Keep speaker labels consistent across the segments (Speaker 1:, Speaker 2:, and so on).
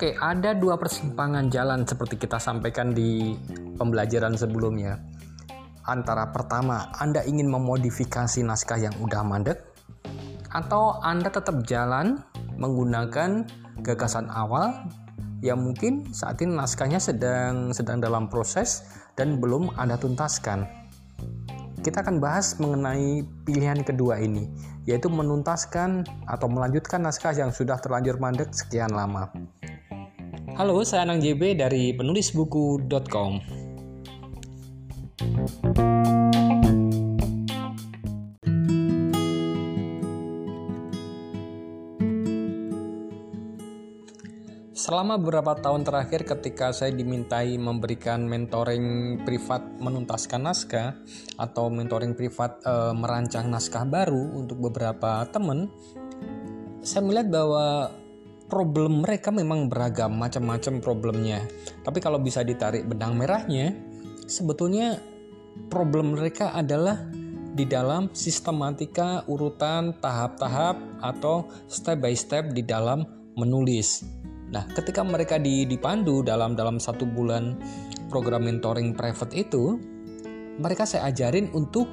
Speaker 1: Oke, ada dua persimpangan jalan seperti kita sampaikan di pembelajaran sebelumnya. Antara pertama, Anda ingin memodifikasi naskah yang udah mandek, atau Anda tetap jalan menggunakan gagasan awal yang mungkin saat ini naskahnya sedang sedang dalam proses dan belum Anda tuntaskan. Kita akan bahas mengenai pilihan kedua ini, yaitu menuntaskan atau melanjutkan naskah yang sudah terlanjur mandek sekian lama. Halo, saya Anang JB dari penulisbuku.com. Selama beberapa tahun terakhir ketika saya dimintai memberikan mentoring privat menuntaskan naskah atau mentoring privat e, merancang naskah baru untuk beberapa teman, saya melihat bahwa problem mereka memang beragam, macam-macam problemnya. Tapi kalau bisa ditarik benang merahnya, sebetulnya problem mereka adalah di dalam sistematika urutan tahap-tahap atau step by step di dalam menulis. Nah, ketika mereka dipandu dalam dalam satu bulan program mentoring private itu, mereka saya ajarin untuk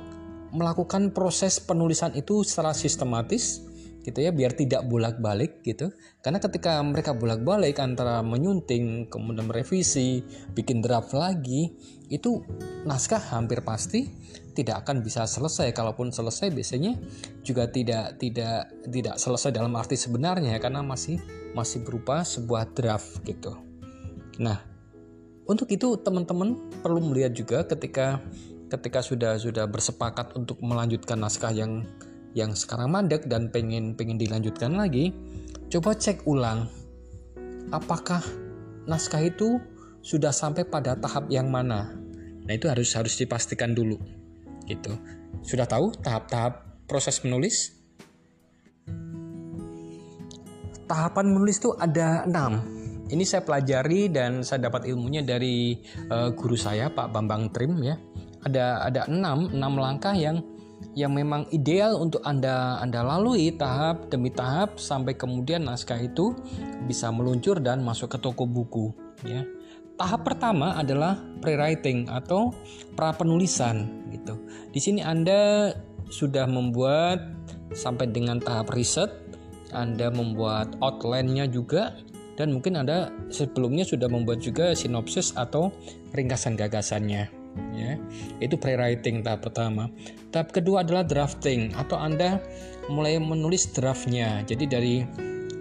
Speaker 1: melakukan proses penulisan itu secara sistematis gitu ya biar tidak bolak-balik gitu. Karena ketika mereka bolak-balik antara menyunting kemudian merevisi bikin draft lagi itu naskah hampir pasti tidak akan bisa selesai. Kalaupun selesai biasanya juga tidak tidak tidak selesai dalam arti sebenarnya karena masih masih berupa sebuah draft gitu nah untuk itu teman-teman perlu melihat juga ketika ketika sudah sudah bersepakat untuk melanjutkan naskah yang yang sekarang mandek dan pengen pengen dilanjutkan lagi, coba cek ulang apakah naskah itu sudah sampai pada tahap yang mana. Nah, itu harus harus dipastikan dulu. Gitu. Sudah tahu tahap-tahap proses menulis? Tahapan menulis itu ada enam. Ini saya pelajari dan saya dapat ilmunya dari uh, guru saya Pak Bambang Trim ya. Ada ada enam enam langkah yang yang memang ideal untuk Anda Anda lalui tahap demi tahap sampai kemudian naskah itu bisa meluncur dan masuk ke toko buku ya. Tahap pertama adalah pre-writing atau pra penulisan gitu. Di sini Anda sudah membuat sampai dengan tahap riset, Anda membuat outline-nya juga dan mungkin Anda sebelumnya sudah membuat juga sinopsis atau ringkasan gagasannya ya. Itu pre-writing tahap pertama. Tahap kedua adalah drafting atau anda mulai menulis draftnya. Jadi dari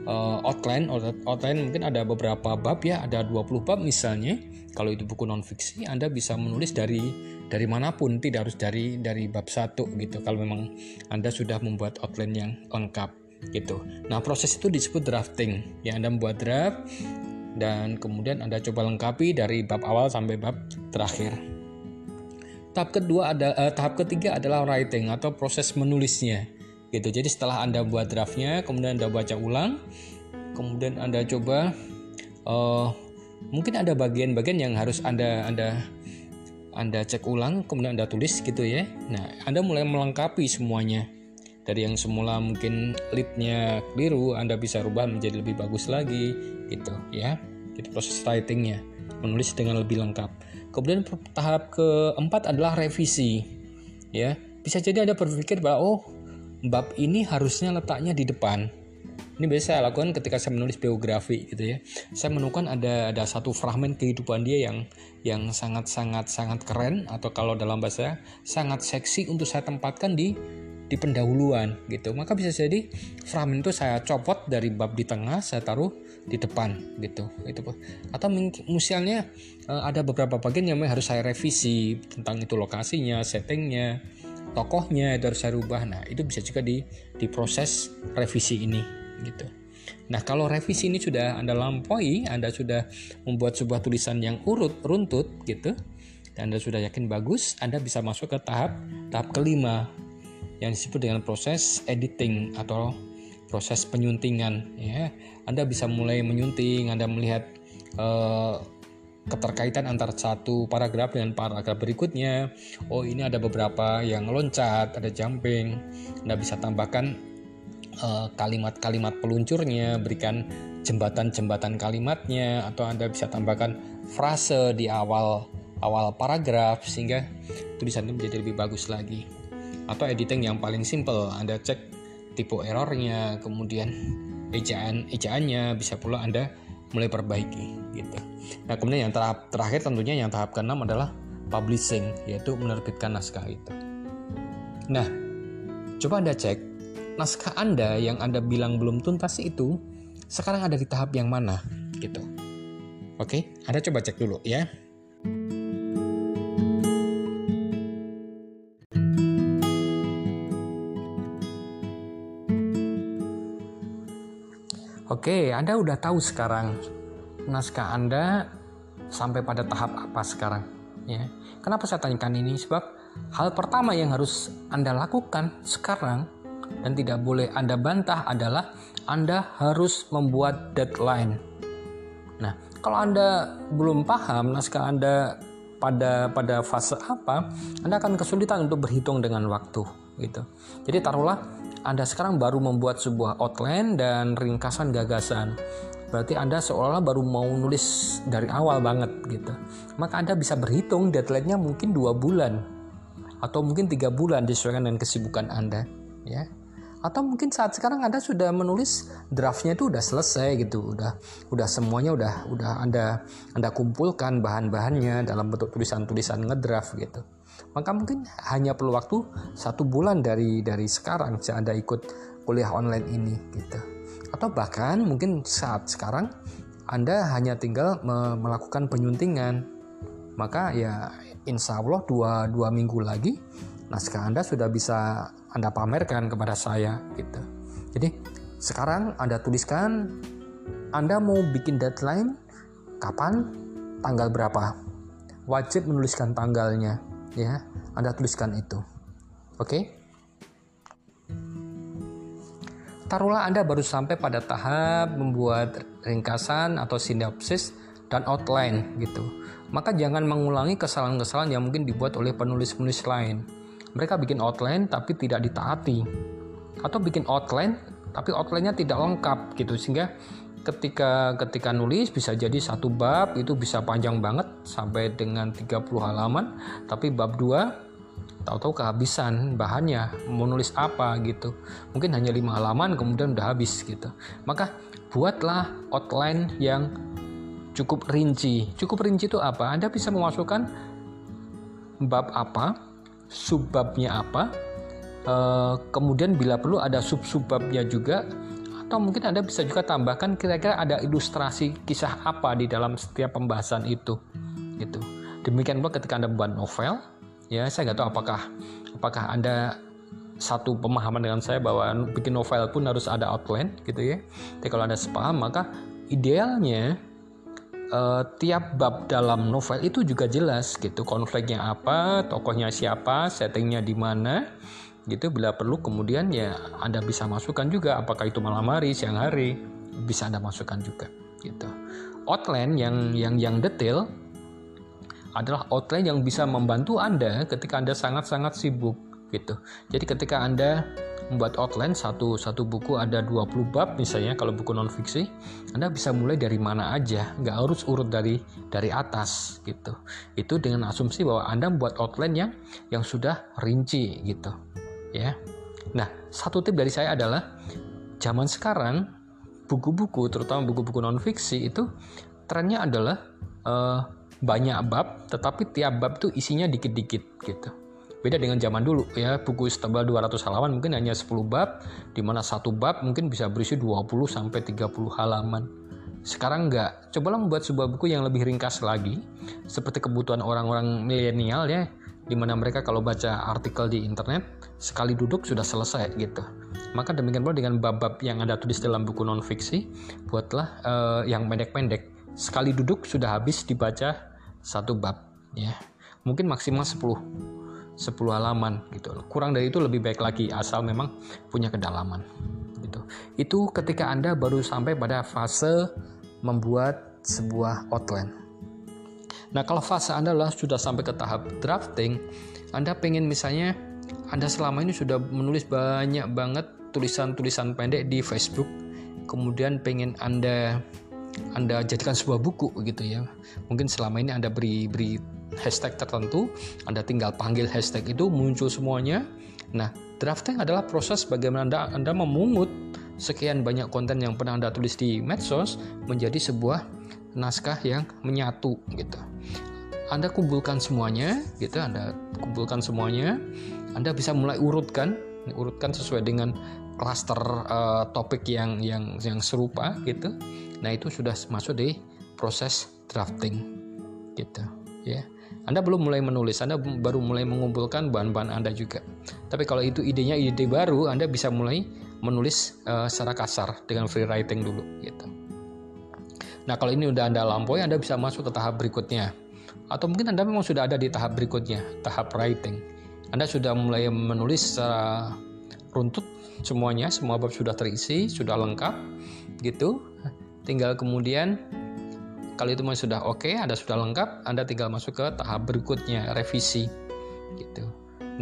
Speaker 1: uh, outline outline mungkin ada beberapa bab ya ada 20 bab misalnya. Kalau itu buku non fiksi Anda bisa menulis dari dari mana pun tidak harus dari dari bab satu gitu. Kalau memang Anda sudah membuat outline yang lengkap gitu nah proses itu disebut drafting ya Anda membuat draft dan kemudian Anda coba lengkapi dari bab awal sampai bab terakhir Tahap kedua ada uh, tahap ketiga adalah writing atau proses menulisnya. Gitu. Jadi setelah Anda buat draftnya, kemudian Anda baca ulang, kemudian Anda coba uh, mungkin ada bagian-bagian yang harus Anda Anda Anda cek ulang, kemudian Anda tulis gitu ya. Nah, Anda mulai melengkapi semuanya. Dari yang semula mungkin leadnya keliru, Anda bisa rubah menjadi lebih bagus lagi gitu ya. Itu proses writingnya, menulis dengan lebih lengkap. Kemudian tahap keempat adalah revisi. Ya, bisa jadi Anda berpikir bahwa oh, bab ini harusnya letaknya di depan. Ini biasa saya lakukan ketika saya menulis biografi gitu ya. Saya menemukan ada ada satu fragmen kehidupan dia yang yang sangat sangat sangat keren atau kalau dalam bahasa sangat seksi untuk saya tempatkan di di pendahuluan gitu. Maka bisa jadi fragment itu saya copot dari bab di tengah saya taruh di depan gitu. Itu atau misalnya eh, ada beberapa bagian yang harus saya revisi tentang itu lokasinya settingnya tokohnya itu harus saya rubah. Nah itu bisa juga di di proses revisi ini gitu. Nah, kalau revisi ini sudah Anda lampaui, Anda sudah membuat sebuah tulisan yang urut, runtut gitu, dan Anda sudah yakin bagus, Anda bisa masuk ke tahap tahap kelima, yang disebut dengan proses editing atau proses penyuntingan ya Anda bisa mulai menyunting Anda melihat uh, keterkaitan antara satu paragraf dengan paragraf berikutnya. Oh, ini ada beberapa yang loncat, ada jumping. Anda bisa tambahkan eh, kalimat-kalimat uh, peluncurnya, berikan jembatan-jembatan kalimatnya atau Anda bisa tambahkan frase di awal awal paragraf sehingga tulisan itu menjadi lebih bagus lagi. Atau editing yang paling simple, Anda cek tipe errornya, kemudian ejaan ejaannya bisa pula Anda mulai perbaiki gitu. Nah, kemudian yang tahap terakhir tentunya yang tahap keenam adalah publishing, yaitu menerbitkan naskah itu. Nah, coba Anda cek naskah Anda yang Anda bilang belum tuntas itu sekarang ada di tahap yang mana gitu. Oke, Anda coba cek dulu ya. Oke, Anda udah tahu sekarang naskah Anda sampai pada tahap apa sekarang, ya. Kenapa saya tanyakan ini? Sebab hal pertama yang harus Anda lakukan sekarang dan tidak boleh Anda bantah adalah Anda harus membuat deadline. Nah, kalau Anda belum paham naskah Anda pada pada fase apa, Anda akan kesulitan untuk berhitung dengan waktu gitu. Jadi taruhlah anda sekarang baru membuat sebuah outline dan ringkasan gagasan. Berarti Anda seolah-olah baru mau nulis dari awal banget gitu. Maka Anda bisa berhitung deadline-nya mungkin dua bulan atau mungkin tiga bulan disesuaikan dengan kesibukan Anda, ya. Atau mungkin saat sekarang Anda sudah menulis draftnya itu udah selesai gitu, udah udah semuanya udah udah Anda Anda kumpulkan bahan-bahannya dalam bentuk tulisan-tulisan ngedraft gitu maka mungkin hanya perlu waktu satu bulan dari dari sekarang jika anda ikut kuliah online ini gitu. Atau bahkan mungkin saat sekarang anda hanya tinggal me melakukan penyuntingan. Maka ya insya Allah dua, dua minggu lagi naskah anda sudah bisa anda pamerkan kepada saya gitu. Jadi sekarang anda tuliskan anda mau bikin deadline kapan tanggal berapa? Wajib menuliskan tanggalnya ya Anda tuliskan itu. Oke? Okay? taruhlah Anda baru sampai pada tahap membuat ringkasan atau sinopsis dan outline gitu. Maka jangan mengulangi kesalahan-kesalahan yang mungkin dibuat oleh penulis-penulis lain. Mereka bikin outline tapi tidak ditaati. Atau bikin outline tapi outline-nya tidak lengkap gitu sehingga ketika ketika nulis bisa jadi satu bab itu bisa panjang banget sampai dengan 30 halaman. Tapi bab 2 tahu-tahu kehabisan bahannya mau nulis apa gitu. Mungkin hanya lima halaman kemudian udah habis gitu. Maka buatlah outline yang cukup rinci. Cukup rinci itu apa? Anda bisa memasukkan bab apa subbabnya apa eh, kemudian bila perlu ada sub subbabnya juga atau mungkin Anda bisa juga tambahkan kira-kira ada ilustrasi kisah apa di dalam setiap pembahasan itu gitu demikian pula ketika Anda membuat novel ya saya nggak tahu apakah apakah Anda satu pemahaman dengan saya bahwa bikin novel pun harus ada outline gitu ya. Tapi kalau Anda sepaham maka idealnya uh, tiap bab dalam novel itu juga jelas gitu konfliknya apa, tokohnya siapa, settingnya di mana, gitu bila perlu kemudian ya Anda bisa masukkan juga apakah itu malam hari siang hari bisa Anda masukkan juga gitu. Outline yang yang yang detail adalah outline yang bisa membantu Anda ketika Anda sangat-sangat sibuk gitu. Jadi ketika Anda membuat outline satu satu buku ada 20 bab misalnya kalau buku non fiksi Anda bisa mulai dari mana aja nggak harus urut dari dari atas gitu. Itu dengan asumsi bahwa Anda membuat outline yang yang sudah rinci gitu ya. Nah, satu tip dari saya adalah zaman sekarang buku-buku terutama buku-buku non fiksi itu trennya adalah uh, banyak bab tetapi tiap bab itu isinya dikit-dikit gitu. Beda dengan zaman dulu ya, buku setebal 200 halaman mungkin hanya 10 bab di mana satu bab mungkin bisa berisi 20 sampai 30 halaman. Sekarang enggak. Cobalah membuat sebuah buku yang lebih ringkas lagi seperti kebutuhan orang-orang milenial ya di mana mereka kalau baca artikel di internet sekali duduk sudah selesai gitu. Maka demikian pula dengan bab-bab yang Anda tulis dalam buku non fiksi, buatlah uh, yang pendek-pendek. Sekali duduk sudah habis dibaca satu bab ya. Mungkin maksimal 10 10 halaman gitu. Kurang dari itu lebih baik lagi asal memang punya kedalaman gitu. Itu ketika Anda baru sampai pada fase membuat sebuah outline. Nah kalau fase Anda adalah sudah sampai ke tahap drafting, Anda pengen misalnya Anda selama ini sudah menulis banyak banget tulisan-tulisan pendek di Facebook, kemudian pengen Anda anda jadikan sebuah buku gitu ya. Mungkin selama ini Anda beri beri hashtag tertentu, Anda tinggal panggil hashtag itu muncul semuanya. Nah, drafting adalah proses bagaimana Anda Anda memungut sekian banyak konten yang pernah Anda tulis di medsos menjadi sebuah naskah yang menyatu gitu. Anda kumpulkan semuanya gitu, Anda kumpulkan semuanya. Anda bisa mulai urutkan, urutkan sesuai dengan klaster uh, topik yang yang yang serupa gitu. Nah, itu sudah masuk di proses drafting gitu ya. Anda belum mulai menulis, Anda baru mulai mengumpulkan bahan-bahan Anda juga. Tapi kalau itu idenya ide baru, Anda bisa mulai menulis uh, secara kasar dengan free writing dulu gitu. Nah, kalau ini udah Anda lampaui, Anda bisa masuk ke tahap berikutnya. Atau mungkin Anda memang sudah ada di tahap berikutnya, tahap writing. Anda sudah mulai menulis secara runtut semuanya, semua bab sudah terisi, sudah lengkap gitu. Tinggal kemudian kalau itu sudah oke, okay, Anda sudah lengkap, Anda tinggal masuk ke tahap berikutnya, revisi. Gitu.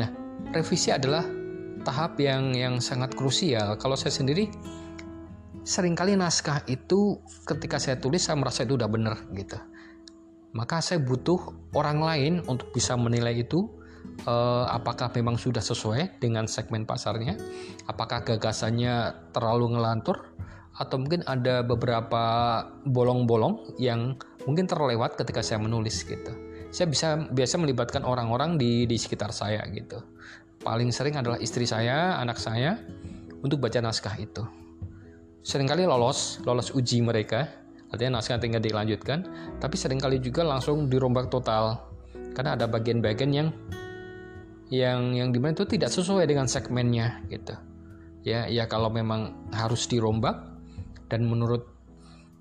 Speaker 1: Nah, revisi adalah tahap yang yang sangat krusial. Kalau saya sendiri sering kali naskah itu ketika saya tulis saya merasa itu udah benar gitu. Maka saya butuh orang lain untuk bisa menilai itu uh, apakah memang sudah sesuai dengan segmen pasarnya, apakah gagasannya terlalu ngelantur atau mungkin ada beberapa bolong-bolong yang mungkin terlewat ketika saya menulis gitu. Saya bisa biasa melibatkan orang-orang di di sekitar saya gitu. Paling sering adalah istri saya, anak saya untuk baca naskah itu. Seringkali lolos, lolos uji mereka, artinya naskah tinggal dilanjutkan, tapi sering kali juga langsung dirombak total. Karena ada bagian-bagian yang yang yang di mana itu tidak sesuai dengan segmennya gitu. Ya ya kalau memang harus dirombak dan menurut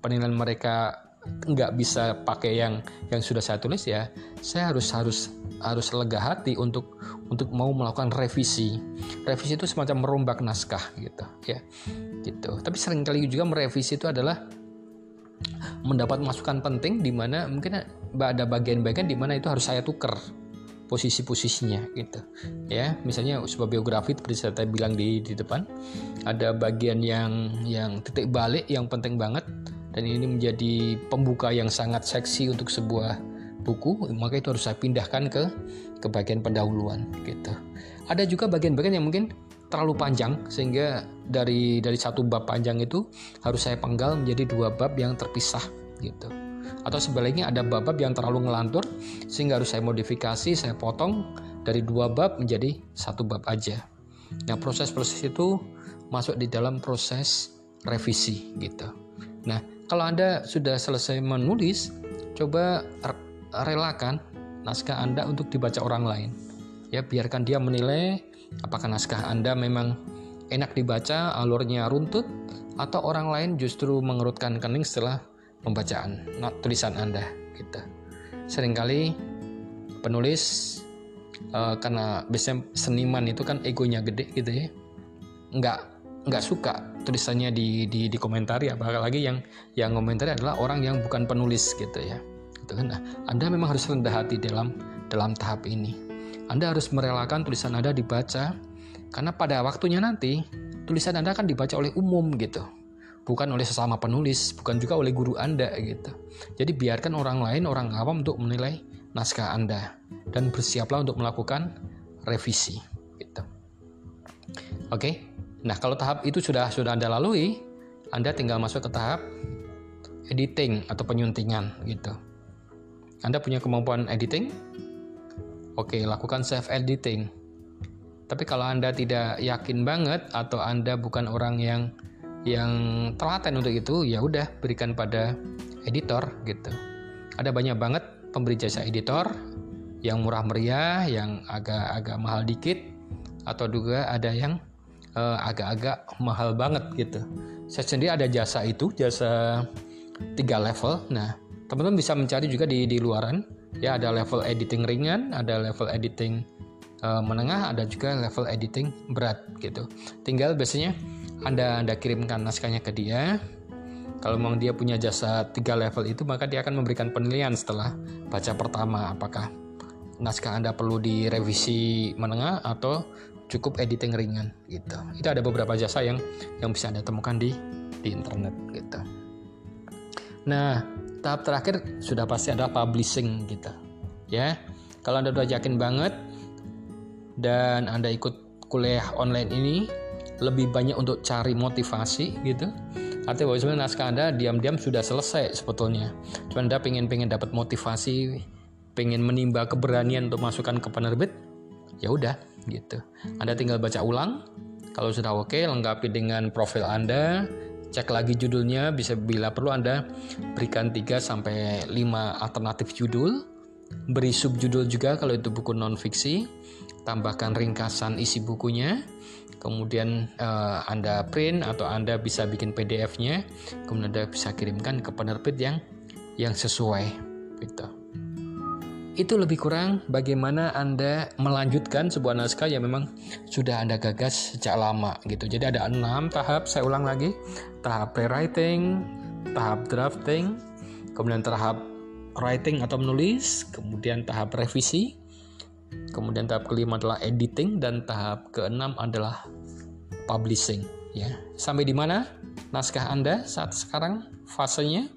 Speaker 1: penilaian mereka nggak bisa pakai yang yang sudah saya tulis ya. Saya harus harus harus lega hati untuk untuk mau melakukan revisi. Revisi itu semacam merombak naskah gitu ya. Gitu. Tapi sering kali juga merevisi itu adalah mendapat masukan penting di mana mungkin ada bagian-bagian di mana itu harus saya tuker posisi-posisinya gitu ya. Misalnya sebuah biografi seperti saya bilang di di depan ada bagian yang yang titik balik yang penting banget dan ini menjadi pembuka yang sangat seksi untuk sebuah buku maka itu harus saya pindahkan ke ke bagian pendahuluan gitu ada juga bagian-bagian yang mungkin terlalu panjang sehingga dari dari satu bab panjang itu harus saya penggal menjadi dua bab yang terpisah gitu atau sebaliknya ada bab-bab yang terlalu ngelantur sehingga harus saya modifikasi, saya potong dari dua bab menjadi satu bab aja. Nah, proses-proses itu masuk di dalam proses revisi gitu. Nah, kalau Anda sudah selesai menulis, coba relakan naskah Anda untuk dibaca orang lain. Ya, biarkan dia menilai apakah naskah Anda memang enak dibaca, alurnya runtut, atau orang lain justru mengerutkan kening setelah pembacaan tulisan Anda gitu. Seringkali penulis uh, karena biasanya seniman itu kan egonya gede gitu ya. Nggak nggak suka tulisannya di di di komentari apalagi yang yang komentari adalah orang yang bukan penulis gitu ya. Gitu kan. Nah, Anda memang harus rendah hati dalam dalam tahap ini. Anda harus merelakan tulisan Anda dibaca karena pada waktunya nanti tulisan Anda akan dibaca oleh umum gitu bukan oleh sesama penulis, bukan juga oleh guru Anda gitu. Jadi biarkan orang lain, orang awam untuk menilai naskah Anda dan bersiaplah untuk melakukan revisi gitu. Oke. Nah, kalau tahap itu sudah sudah Anda lalui, Anda tinggal masuk ke tahap editing atau penyuntingan gitu. Anda punya kemampuan editing? Oke, lakukan self editing. Tapi kalau Anda tidak yakin banget atau Anda bukan orang yang yang telaten untuk itu ya udah berikan pada editor gitu ada banyak banget pemberi jasa editor yang murah meriah yang agak-agak mahal dikit atau juga ada yang uh, agak-agak mahal banget gitu. Saya sendiri ada jasa itu jasa tiga level. Nah teman-teman bisa mencari juga di di luaran. Ya ada level editing ringan ada level editing uh, menengah ada juga level editing berat gitu. Tinggal biasanya anda Anda kirimkan naskahnya ke dia. Kalau memang dia punya jasa tiga level itu, maka dia akan memberikan penilaian setelah baca pertama apakah naskah Anda perlu direvisi menengah atau cukup editing ringan gitu. Itu ada beberapa jasa yang yang bisa Anda temukan di di internet gitu. Nah, tahap terakhir sudah pasti adalah publishing gitu. Ya. Kalau Anda sudah yakin banget dan Anda ikut kuliah online ini lebih banyak untuk cari motivasi gitu Artinya bahwa sebenarnya naskah Anda diam-diam sudah selesai sebetulnya. Cuma Anda pengen-pengen dapat motivasi, pengen menimba keberanian untuk masukkan ke penerbit, ya udah gitu. Anda tinggal baca ulang. Kalau sudah oke, lengkapi dengan profil Anda, cek lagi judulnya, bisa bila perlu Anda berikan 3 sampai 5 alternatif judul, beri subjudul juga kalau itu buku non fiksi, tambahkan ringkasan isi bukunya, kemudian uh, Anda print atau Anda bisa bikin PDF-nya, kemudian Anda bisa kirimkan ke penerbit yang yang sesuai gitu. Itu lebih kurang bagaimana Anda melanjutkan sebuah naskah yang memang sudah Anda gagas sejak lama gitu. Jadi ada enam tahap, saya ulang lagi. Tahap pre-writing, tahap drafting, kemudian tahap writing atau menulis, kemudian tahap revisi, Kemudian tahap kelima adalah editing dan tahap keenam adalah publishing ya. Sampai di mana naskah Anda saat sekarang fasenya?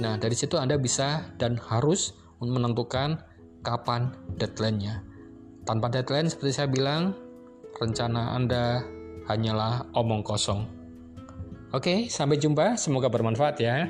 Speaker 1: Nah, dari situ Anda bisa dan harus menentukan kapan deadline-nya. Tanpa deadline seperti saya bilang, rencana Anda hanyalah omong kosong. Oke, sampai jumpa. Semoga bermanfaat ya.